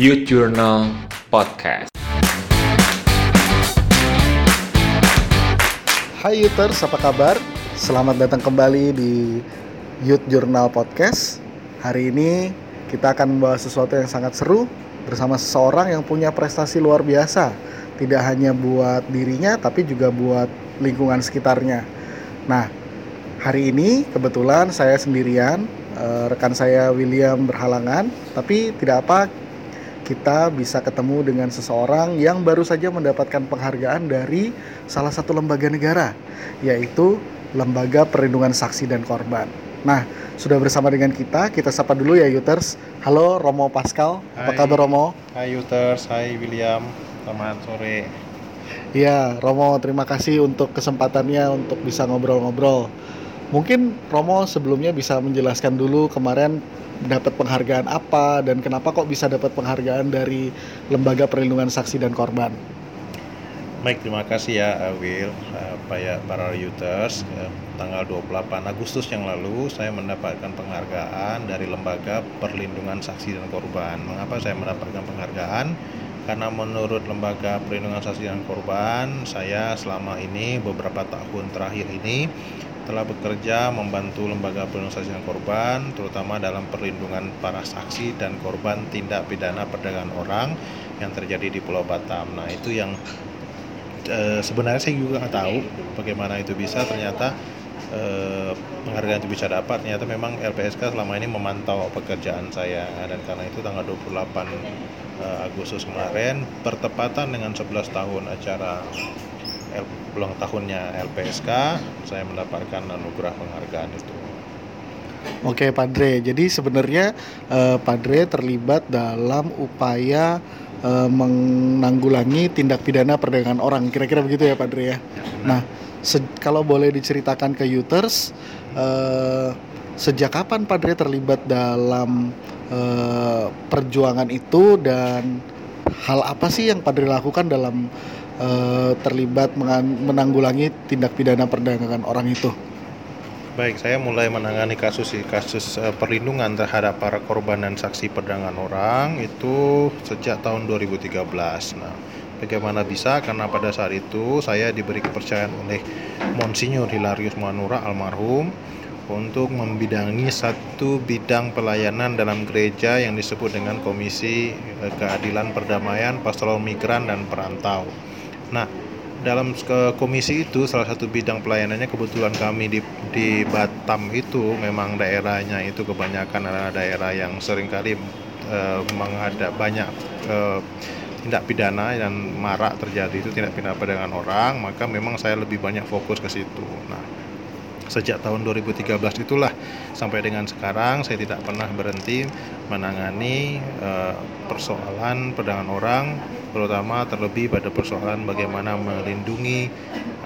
Youth Journal Podcast. Hai Youters, apa kabar? Selamat datang kembali di Youth Journal Podcast. Hari ini kita akan membahas sesuatu yang sangat seru bersama seseorang yang punya prestasi luar biasa. Tidak hanya buat dirinya, tapi juga buat lingkungan sekitarnya. Nah, hari ini kebetulan saya sendirian, eh, rekan saya William berhalangan, tapi tidak apa, kita bisa ketemu dengan seseorang yang baru saja mendapatkan penghargaan dari salah satu lembaga negara, yaitu Lembaga Perlindungan Saksi dan Korban. Nah, sudah bersama dengan kita, kita sapa dulu ya Yuters. Halo Romo Pascal, apa Hai. kabar Romo? Hai Uters, hai William, selamat sore. Ya, Romo terima kasih untuk kesempatannya untuk bisa ngobrol-ngobrol. Mungkin Romo sebelumnya bisa menjelaskan dulu kemarin dapat penghargaan apa dan kenapa kok bisa dapat penghargaan dari Lembaga Perlindungan Saksi dan Korban. Baik, terima kasih ya uh, Will, uh, para, para Uters. Uh, tanggal 28 Agustus yang lalu saya mendapatkan penghargaan dari Lembaga Perlindungan Saksi dan Korban. Mengapa saya mendapatkan penghargaan? Karena menurut Lembaga Perlindungan Saksi dan Korban, saya selama ini beberapa tahun terakhir ini telah bekerja membantu lembaga dan korban, terutama dalam perlindungan para saksi dan korban tindak pidana perdagangan orang yang terjadi di Pulau Batam. Nah itu yang eh, sebenarnya saya juga nggak tahu bagaimana itu bisa. Ternyata eh, penghargaan itu bisa dapat. Ternyata memang LPSK selama ini memantau pekerjaan saya dan karena itu tanggal 28 eh, Agustus kemarin bertepatan dengan 11 tahun acara L- ulang tahunnya LPSK saya mendapatkan anugerah penghargaan itu Oke Padre, jadi sebenarnya eh, Padre terlibat dalam upaya eh, menanggulangi tindak pidana perdagangan orang. Kira-kira begitu ya Padre ya. Nah, se- kalau boleh diceritakan ke Uters, eh, sejak kapan Padre terlibat dalam eh, perjuangan itu dan hal apa sih yang Padre lakukan dalam eh, terlibat menanggulangi tindak pidana perdagangan orang itu? baik saya mulai menangani kasus kasus eh, perlindungan terhadap para korban dan saksi perdagangan orang itu sejak tahun 2013 nah bagaimana bisa karena pada saat itu saya diberi kepercayaan oleh Monsinyur Hilarius Manura almarhum untuk membidangi satu bidang pelayanan dalam gereja yang disebut dengan Komisi eh, Keadilan Perdamaian Pastoral Migran dan Perantau. Nah, dalam komisi itu salah satu bidang pelayanannya kebetulan kami di di Batam itu memang daerahnya itu kebanyakan adalah daerah yang sering kali eh, menghadap banyak eh, tindak pidana dan marak terjadi itu tindak pidana perdagangan orang maka memang saya lebih banyak fokus ke situ. Nah, sejak tahun 2013 itulah. Sampai dengan sekarang saya tidak pernah berhenti menangani eh, persoalan perdagangan orang terutama terlebih pada persoalan bagaimana melindungi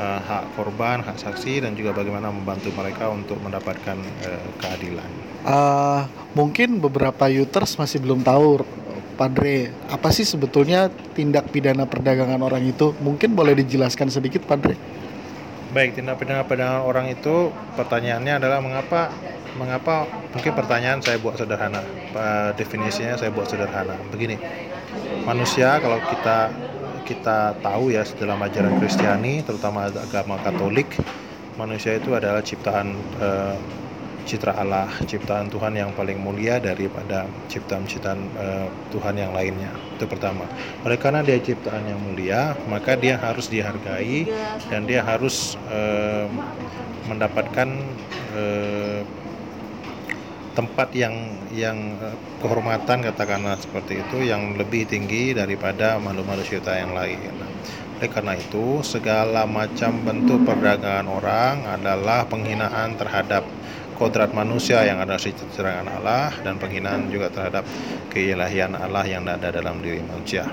eh, hak korban, hak saksi dan juga bagaimana membantu mereka untuk mendapatkan eh, keadilan. Eh, mungkin beberapa Uters masih belum tahu Padre apa sih sebetulnya tindak pidana perdagangan orang itu? Mungkin boleh dijelaskan sedikit Padre Baik, tindak pidana perdagangan orang itu pertanyaannya adalah mengapa mengapa mungkin pertanyaan saya buat sederhana. Definisinya saya buat sederhana. Begini. Manusia kalau kita kita tahu ya dalam ajaran Kristiani terutama agama Katolik, manusia itu adalah ciptaan eh, citra Allah, ciptaan Tuhan yang paling mulia daripada ciptaan-ciptaan eh, Tuhan yang lainnya. Itu pertama. Oleh karena dia ciptaan yang mulia, maka dia harus dihargai dan dia harus eh, mendapatkan eh, tempat yang yang eh, kehormatan katakanlah seperti itu yang lebih tinggi daripada makhluk-makhluk cipta yang lain. Oleh karena itu, segala macam bentuk perdagangan orang adalah penghinaan terhadap kodrat manusia yang ada ciptaan Allah dan penghinaan juga terhadap keilahian Allah yang ada dalam diri manusia.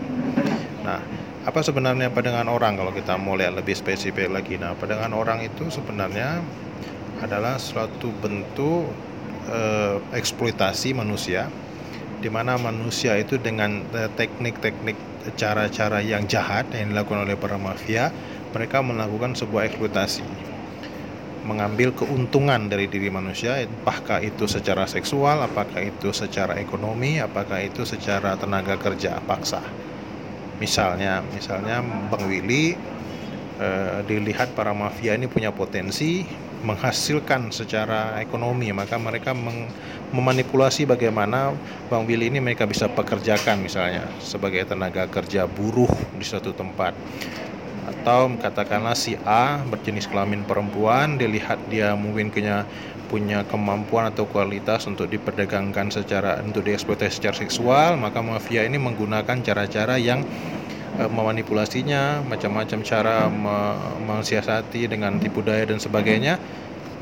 Nah, apa sebenarnya perdagangan orang kalau kita mau lihat lebih spesifik lagi? Nah, perdagangan orang itu sebenarnya adalah suatu bentuk eh, eksploitasi manusia di mana manusia itu dengan eh, teknik-teknik cara-cara yang jahat yang dilakukan oleh para mafia mereka melakukan sebuah eksploitasi mengambil keuntungan dari diri manusia, apakah itu secara seksual, apakah itu secara ekonomi, apakah itu secara tenaga kerja paksa. Misalnya, misalnya Bang Willy eh, dilihat para mafia ini punya potensi menghasilkan secara ekonomi, maka mereka meng, memanipulasi bagaimana Bang Willy ini mereka bisa pekerjakan misalnya sebagai tenaga kerja buruh di suatu tempat atau katakanlah si A berjenis kelamin perempuan dilihat dia mungkin punya punya kemampuan atau kualitas untuk diperdagangkan secara untuk dieksploitasi secara seksual maka mafia ini menggunakan cara-cara yang e, memanipulasinya macam-macam cara me, mensiasati dengan tipu daya dan sebagainya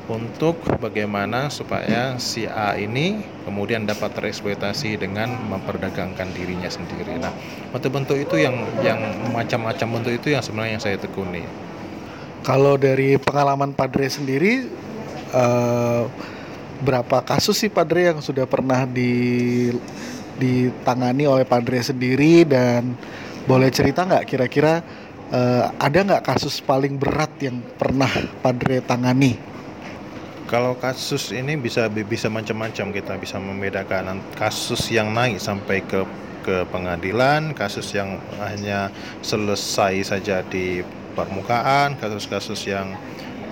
untuk bagaimana supaya si A ini kemudian dapat tereksploitasi dengan memperdagangkan dirinya sendiri. Nah, bentuk-bentuk itu yang yang macam-macam bentuk itu yang sebenarnya yang saya tekuni. Kalau dari pengalaman Padre sendiri uh, berapa kasus sih Padre yang sudah pernah di ditangani oleh Padre sendiri dan boleh cerita nggak kira-kira uh, ada nggak kasus paling berat yang pernah Padre tangani? Kalau kasus ini bisa bisa macam-macam kita bisa membedakan kasus yang naik sampai ke ke pengadilan, kasus yang hanya selesai saja di permukaan, kasus-kasus yang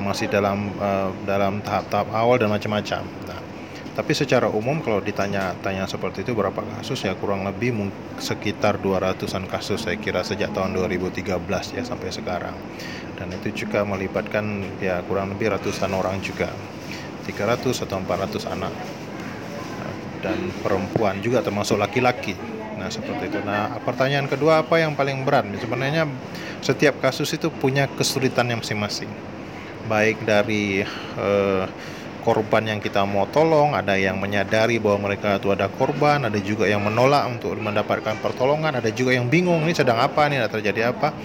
masih dalam uh, dalam tahap-tahap awal dan macam-macam. Nah, tapi secara umum kalau ditanya tanya seperti itu berapa kasus ya kurang lebih sekitar 200-an kasus saya kira sejak tahun 2013 ya sampai sekarang. Dan itu juga melibatkan ya kurang lebih ratusan orang juga. 300 atau 400 anak dan perempuan juga termasuk laki-laki. Nah, seperti itu. Nah, pertanyaan kedua apa yang paling berat? Sebenarnya setiap kasus itu punya kesulitan yang masing-masing. Baik dari eh, korban yang kita mau tolong, ada yang menyadari bahwa mereka itu ada korban, ada juga yang menolak untuk mendapatkan pertolongan, ada juga yang bingung ini sedang apa nih, terjadi apa.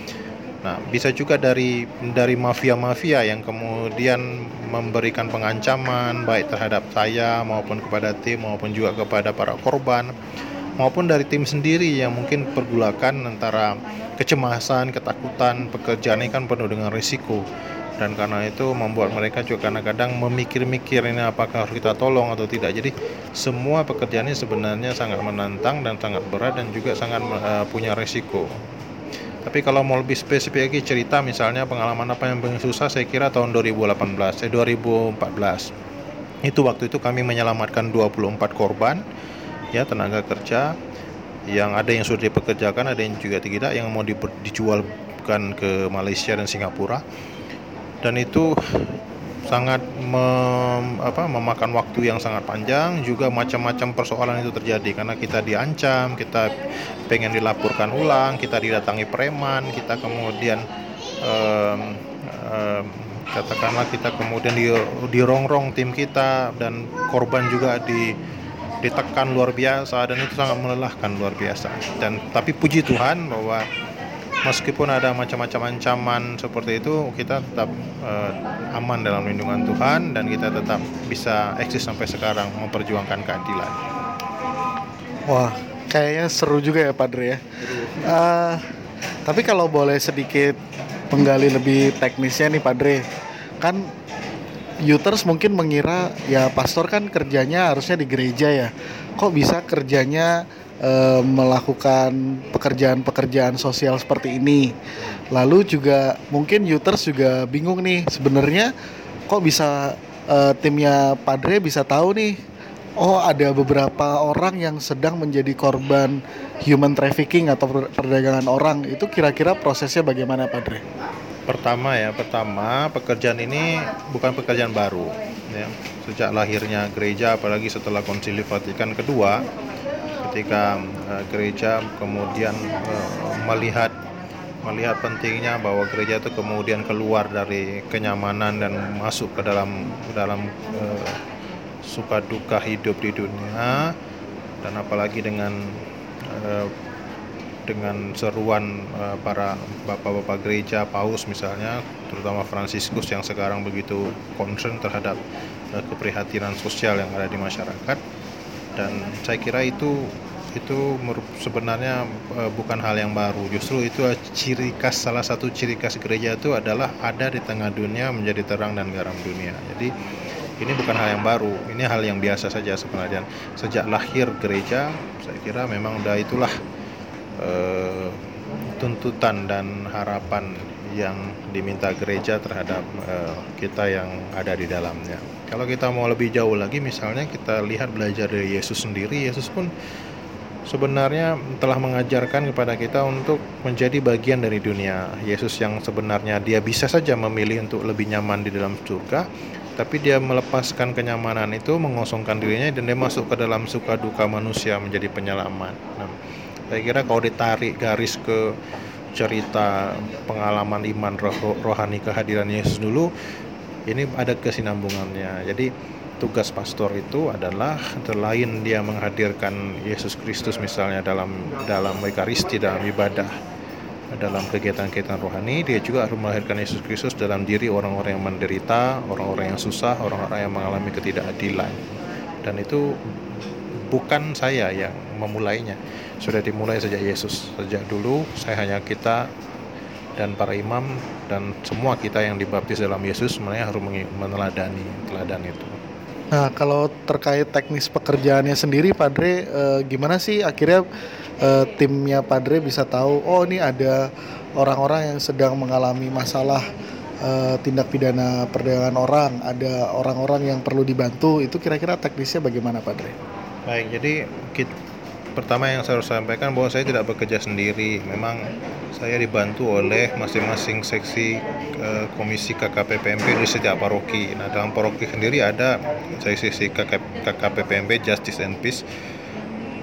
Nah, bisa juga dari dari mafia-mafia yang kemudian memberikan pengancaman baik terhadap saya maupun kepada tim maupun juga kepada para korban maupun dari tim sendiri yang mungkin pergulakan antara kecemasan, ketakutan, pekerjaan ini kan penuh dengan risiko dan karena itu membuat mereka juga kadang-kadang memikir-mikir ini apakah harus kita tolong atau tidak. Jadi semua pekerjaan ini sebenarnya sangat menantang dan sangat berat dan juga sangat uh, punya risiko. Tapi kalau mau lebih spesifik lagi cerita misalnya pengalaman apa yang paling susah saya kira tahun 2018, eh 2014. Itu waktu itu kami menyelamatkan 24 korban ya tenaga kerja yang ada yang sudah dipekerjakan, ada yang juga tidak yang mau dijualkan ke Malaysia dan Singapura. Dan itu sangat mem, apa, memakan waktu yang sangat panjang juga macam-macam persoalan itu terjadi. Karena kita diancam kita pengen dilaporkan ulang kita didatangi preman kita kemudian um, um, katakanlah kita kemudian di, dirongrong tim kita dan korban juga di ditekan luar biasa dan itu sangat melelahkan luar biasa. Dan tapi puji Tuhan bahwa meskipun ada macam-macam ancaman seperti itu kita tetap uh, aman dalam lindungan Tuhan dan kita tetap bisa eksis sampai sekarang memperjuangkan keadilan. Wah, kayaknya seru juga ya Padre ya. Uh, tapi kalau boleh sedikit penggali lebih teknisnya nih Padre, kan Uters mungkin mengira ya pastor kan kerjanya harusnya di gereja ya. Kok bisa kerjanya e, melakukan pekerjaan-pekerjaan sosial seperti ini. Lalu juga mungkin Uters juga bingung nih sebenarnya kok bisa e, timnya Padre bisa tahu nih oh ada beberapa orang yang sedang menjadi korban human trafficking atau perdagangan orang. Itu kira-kira prosesnya bagaimana Padre? Pertama ya, pertama pekerjaan ini bukan pekerjaan baru ya. Sejak lahirnya gereja apalagi setelah Konsili Vatikan kedua ketika uh, gereja kemudian uh, melihat melihat pentingnya bahwa gereja itu kemudian keluar dari kenyamanan dan masuk ke dalam dalam uh, suka duka hidup di dunia dan apalagi dengan uh, dengan seruan uh, para bapak-bapak gereja paus misalnya terutama Fransiskus yang sekarang begitu concern terhadap uh, keprihatinan sosial yang ada di masyarakat dan saya kira itu itu sebenarnya eh, bukan hal yang baru. Justru itu ciri khas salah satu ciri khas gereja itu adalah ada di tengah dunia menjadi terang dan garam dunia. Jadi ini bukan hal yang baru, ini hal yang biasa saja sebenarnya. Sejak lahir gereja, saya kira memang udah itulah eh, tuntutan dan harapan yang diminta gereja terhadap eh, kita yang ada di dalamnya. Kalau kita mau lebih jauh lagi, misalnya kita lihat belajar dari Yesus sendiri, Yesus pun sebenarnya telah mengajarkan kepada kita untuk menjadi bagian dari dunia. Yesus yang sebenarnya dia bisa saja memilih untuk lebih nyaman di dalam surga, tapi dia melepaskan kenyamanan itu, mengosongkan dirinya dan dia masuk ke dalam suka duka manusia menjadi penyelamat. Nah, saya kira kalau ditarik garis ke cerita pengalaman iman roh- rohani kehadiran Yesus dulu, ini ada kesinambungannya. Jadi tugas pastor itu adalah selain dia menghadirkan Yesus Kristus misalnya dalam dalam ekaristi dalam ibadah dalam kegiatan-kegiatan rohani. Dia juga harus melahirkan Yesus Kristus dalam diri orang-orang yang menderita orang-orang yang susah orang-orang yang mengalami ketidakadilan. Dan itu bukan saya yang memulainya. Sudah dimulai sejak Yesus. Sejak dulu saya hanya kita dan para imam dan semua kita yang dibaptis dalam Yesus sebenarnya harus meneladani teladan itu Nah, kalau terkait teknis pekerjaannya sendiri, Padre, eh, gimana sih akhirnya eh, timnya Padre bisa tahu, oh ini ada orang-orang yang sedang mengalami masalah eh, tindak pidana perdagangan orang, ada orang-orang yang perlu dibantu, itu kira-kira teknisnya bagaimana, Padre? Baik, jadi kit- pertama yang saya harus sampaikan bahwa saya tidak bekerja sendiri. Memang saya dibantu oleh masing-masing seksi eh, komisi KKPPMP di setiap paroki. Nah, dalam paroki sendiri ada seksi KK KKPPMP Justice and Peace.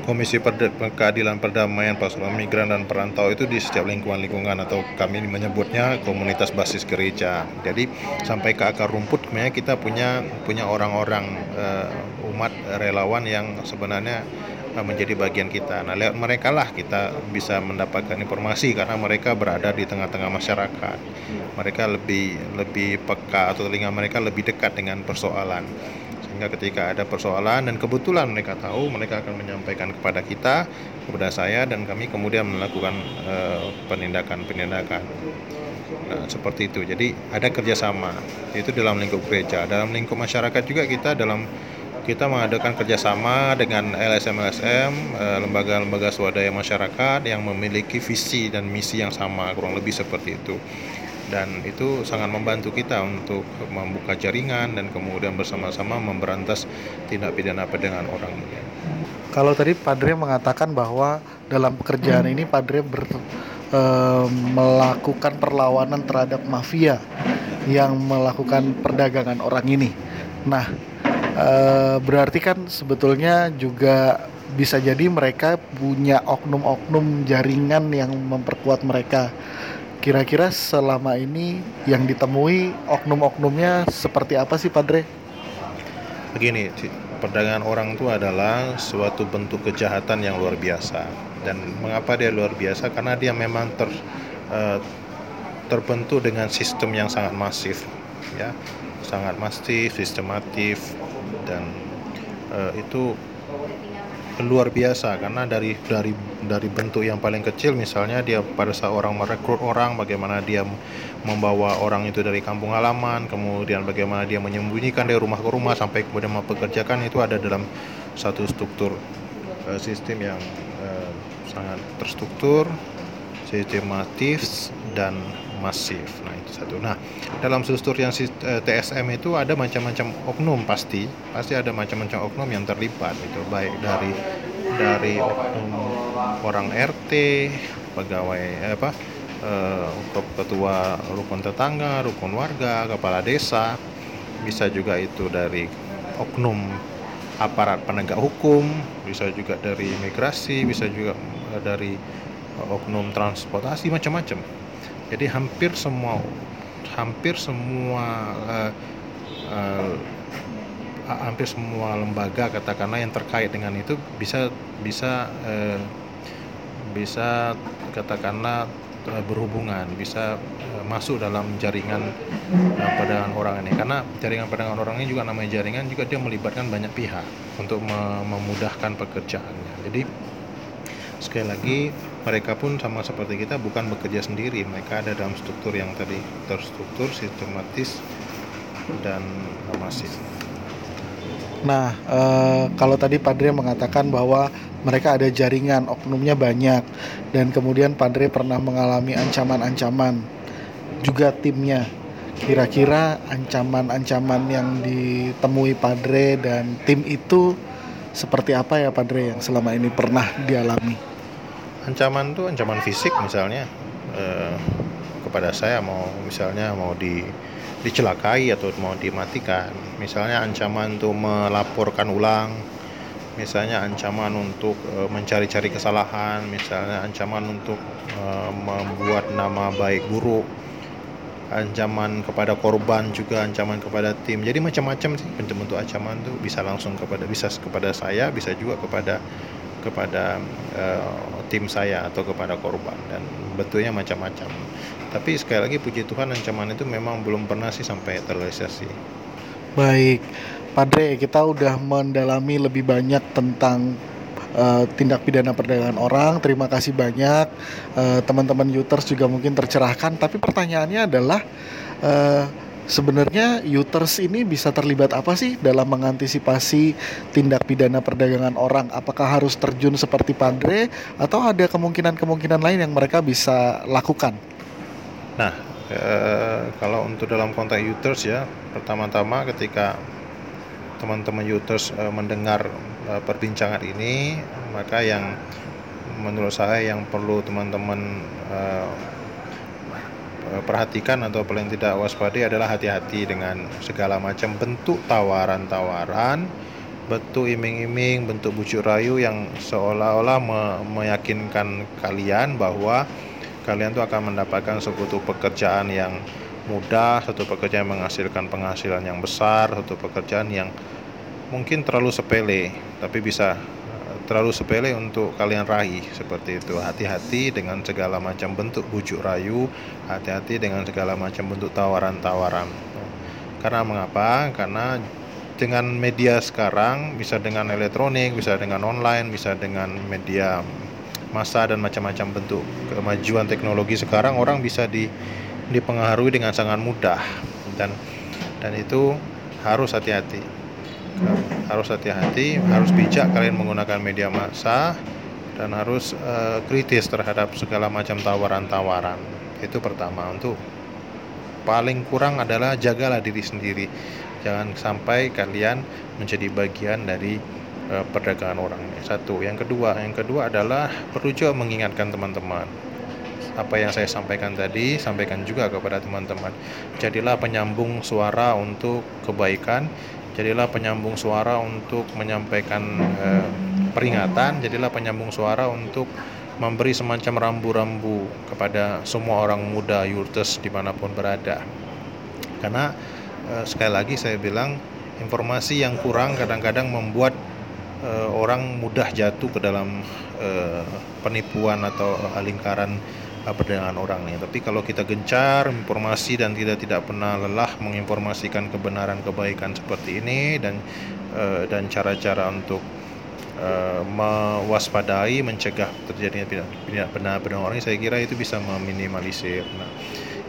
Komisi Perde- Keadilan Perdamaian Pasukan Migran dan Perantau itu di setiap lingkungan-lingkungan atau kami menyebutnya komunitas basis gereja. Jadi sampai ke akar rumput kita punya punya orang-orang eh, umat relawan yang sebenarnya menjadi bagian kita. Nah, lewat mereka lah kita bisa mendapatkan informasi karena mereka berada di tengah-tengah masyarakat. Mereka lebih lebih peka atau telinga mereka lebih dekat dengan persoalan sehingga ketika ada persoalan dan kebetulan mereka tahu mereka akan menyampaikan kepada kita kepada saya dan kami kemudian melakukan eh, penindakan-penindakan Nah, seperti itu jadi ada kerjasama itu dalam lingkup gereja dalam lingkup masyarakat juga kita dalam kita mengadakan kerjasama dengan LSM-LSM eh, lembaga-lembaga swadaya masyarakat yang memiliki visi dan misi yang sama kurang lebih seperti itu dan itu sangat membantu kita untuk membuka jaringan dan kemudian bersama-sama memberantas tindak pidana perdagangan orang. Kalau tadi Padre mengatakan bahwa dalam pekerjaan ini Padre ber- eh, melakukan perlawanan terhadap mafia yang melakukan perdagangan orang ini. Nah, eh, berarti kan sebetulnya juga bisa jadi mereka punya oknum-oknum jaringan yang memperkuat mereka. Kira-kira selama ini yang ditemui oknum-oknumnya seperti apa sih, Padre? Begini, perdagangan orang itu adalah suatu bentuk kejahatan yang luar biasa. Dan mengapa dia luar biasa? Karena dia memang ter, eh, terbentuk dengan sistem yang sangat masif, ya, sangat masif, sistematif, dan eh, itu luar biasa karena dari dari dari bentuk yang paling kecil misalnya dia pada saat orang merekrut orang bagaimana dia membawa orang itu dari kampung halaman kemudian bagaimana dia menyembunyikan dari rumah ke rumah sampai kemudian mempekerjakan itu ada dalam satu struktur eh, sistem yang eh, sangat terstruktur sistematis dan masif. Nah, itu satu. Nah, dalam struktur yang eh, TSM itu ada macam-macam oknum pasti, pasti ada macam-macam oknum yang terlibat itu baik dari dari oknum orang RT, pegawai eh, apa eh, untuk ketua rukun tetangga, rukun warga, kepala desa, bisa juga itu dari oknum aparat penegak hukum, bisa juga dari imigrasi, bisa juga dari oknum transportasi macam-macam. Jadi hampir semua hampir semua eh, ha- hampir semua lembaga katakanlah yang terkait dengan itu bisa bisa eh, bisa katakanlah berhubungan bisa masuk dalam jaringan eh, perdagangan orang ini. Karena jaringan perdagangan orang ini juga namanya jaringan juga dia melibatkan banyak pihak untuk me- memudahkan pekerjaannya. Jadi sekali lagi mereka pun sama seperti kita bukan bekerja sendiri mereka ada dalam struktur yang tadi terstruktur sistematis dan masif Nah, eh, kalau tadi Padre mengatakan bahwa mereka ada jaringan, oknumnya banyak, dan kemudian Padre pernah mengalami ancaman-ancaman juga timnya. Kira-kira ancaman-ancaman yang ditemui Padre dan tim itu seperti apa ya Padre yang selama ini pernah dialami? Ancaman tuh ancaman fisik misalnya eh, kepada saya mau misalnya mau di dicelakai atau mau dimatikan. Misalnya ancaman untuk melaporkan ulang misalnya ancaman untuk eh, mencari-cari kesalahan misalnya ancaman untuk eh, membuat nama baik buruk ancaman kepada korban juga ancaman kepada tim. Jadi macam-macam sih bentuk-bentuk ancaman tuh bisa langsung kepada bisa kepada saya bisa juga kepada kepada uh, tim saya atau kepada korban dan bentuknya macam-macam. Tapi sekali lagi puji Tuhan ancaman itu memang belum pernah sih sampai terrealisasi. Baik, Padre, kita udah mendalami lebih banyak tentang uh, tindak pidana perdagangan orang. Terima kasih banyak, uh, teman-teman Uters juga mungkin tercerahkan. Tapi pertanyaannya adalah. Uh, sebenarnya Uters ini bisa terlibat apa sih dalam mengantisipasi tindak pidana perdagangan orang? Apakah harus terjun seperti Padre atau ada kemungkinan-kemungkinan lain yang mereka bisa lakukan? Nah, eh, kalau untuk dalam konteks Uters ya, pertama-tama ketika teman-teman Uters eh, mendengar eh, perbincangan ini, maka yang menurut saya yang perlu teman-teman perhatikan atau paling tidak waspadai adalah hati-hati dengan segala macam bentuk tawaran-tawaran, bentuk iming-iming, bentuk bujuk rayu yang seolah-olah me meyakinkan kalian bahwa kalian tuh akan mendapatkan suatu pekerjaan yang mudah, satu pekerjaan yang menghasilkan penghasilan yang besar, satu pekerjaan yang mungkin terlalu sepele, tapi bisa terlalu sepele untuk kalian raih seperti itu. Hati-hati dengan segala macam bentuk bujuk rayu, hati-hati dengan segala macam bentuk tawaran-tawaran. Karena mengapa? Karena dengan media sekarang bisa dengan elektronik, bisa dengan online, bisa dengan media massa dan macam-macam bentuk kemajuan teknologi sekarang orang bisa di dipengaruhi dengan sangat mudah dan dan itu harus hati-hati harus hati-hati, harus bijak kalian menggunakan media massa dan harus uh, kritis terhadap segala macam tawaran-tawaran. Itu pertama. Untuk paling kurang adalah jagalah diri sendiri. Jangan sampai kalian menjadi bagian dari uh, perdagangan orang. Satu. Yang kedua, yang kedua adalah perlu juga mengingatkan teman-teman apa yang saya sampaikan tadi, sampaikan juga kepada teman-teman. Jadilah penyambung suara untuk kebaikan, jadilah penyambung suara untuk menyampaikan eh, peringatan, jadilah penyambung suara untuk memberi semacam rambu-rambu kepada semua orang muda Yurtes di mana pun berada. Karena eh, sekali lagi saya bilang informasi yang kurang kadang-kadang membuat eh, orang mudah jatuh ke dalam eh, penipuan atau lingkaran perdagangan orang nih. Tapi kalau kita gencar informasi dan tidak tidak pernah lelah menginformasikan kebenaran kebaikan seperti ini dan uh, dan cara-cara untuk uh, mewaspadai, mencegah terjadinya tidak benar benar orang, saya kira itu bisa meminimalisir. Nah,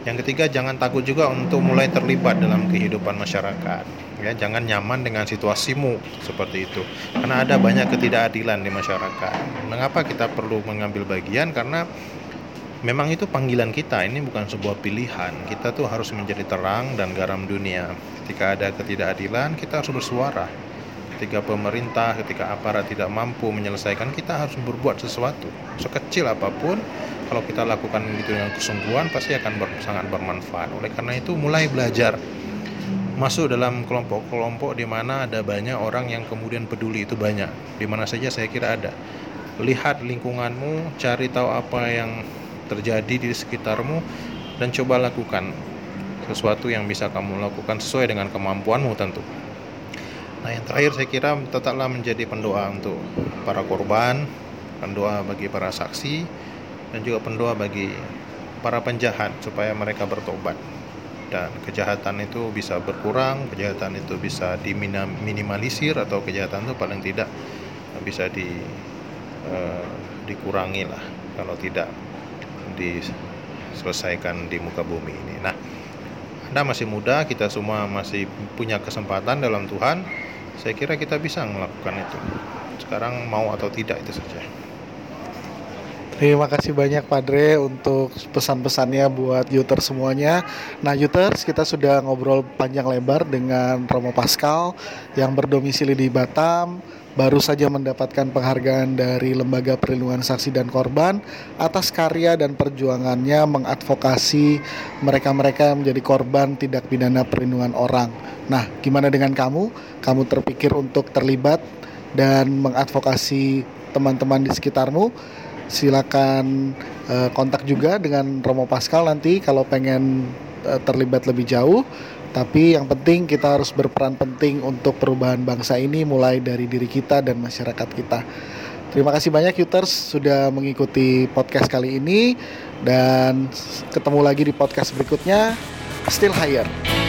yang ketiga jangan takut juga untuk mulai terlibat dalam kehidupan masyarakat. Ya, jangan nyaman dengan situasimu seperti itu. Karena ada banyak ketidakadilan di masyarakat. Mengapa kita perlu mengambil bagian? Karena memang itu panggilan kita ini bukan sebuah pilihan. Kita tuh harus menjadi terang dan garam dunia. Ketika ada ketidakadilan kita harus bersuara. Ketika pemerintah ketika aparat tidak mampu menyelesaikan kita harus berbuat sesuatu. Sekecil apa pun kalau kita lakukan itu dengan kesungguhan pasti akan ber, sangat bermanfaat. Oleh karena itu mulai belajar. Masuk dalam kelompok-kelompok di mana ada banyak orang yang kemudian peduli itu banyak. Di mana saja saya kira ada. Lihat lingkunganmu cari tahu apa yang terjadi di sekitarmu dan coba lakukan sesuatu yang bisa kamu lakukan sesuai dengan kemampuanmu tentu. Nah yang terakhir saya kira tetaplah menjadi pendoa untuk para korban, pendoa bagi para saksi, dan juga pendoa bagi para penjahat supaya mereka bertobat dan kejahatan itu bisa berkurang, kejahatan itu bisa diminimalisir atau kejahatan itu paling tidak bisa di uh, dikurangi lah kalau tidak diselesaikan di muka bumi ini. Nah, Anda masih muda, kita semua masih punya kesempatan dalam Tuhan. Saya kira kita bisa melakukan itu. Sekarang mau atau tidak itu saja. Terima kasih banyak Padre untuk pesan-pesannya buat Uters semuanya. Nah Uters kita sudah ngobrol panjang lebar dengan Romo Pascal yang berdomisili di Batam, baru saja mendapatkan penghargaan dari Lembaga Perlindungan Saksi dan Korban atas karya dan perjuangannya mengadvokasi mereka-mereka yang menjadi korban tindak pidana perlindungan orang. Nah, gimana dengan kamu? Kamu terpikir untuk terlibat dan mengadvokasi teman-teman di sekitarmu? silakan uh, kontak juga dengan Romo Pascal nanti kalau pengen uh, terlibat lebih jauh. Tapi yang penting kita harus berperan penting untuk perubahan bangsa ini mulai dari diri kita dan masyarakat kita. Terima kasih banyak Uters sudah mengikuti podcast kali ini dan ketemu lagi di podcast berikutnya. Still higher.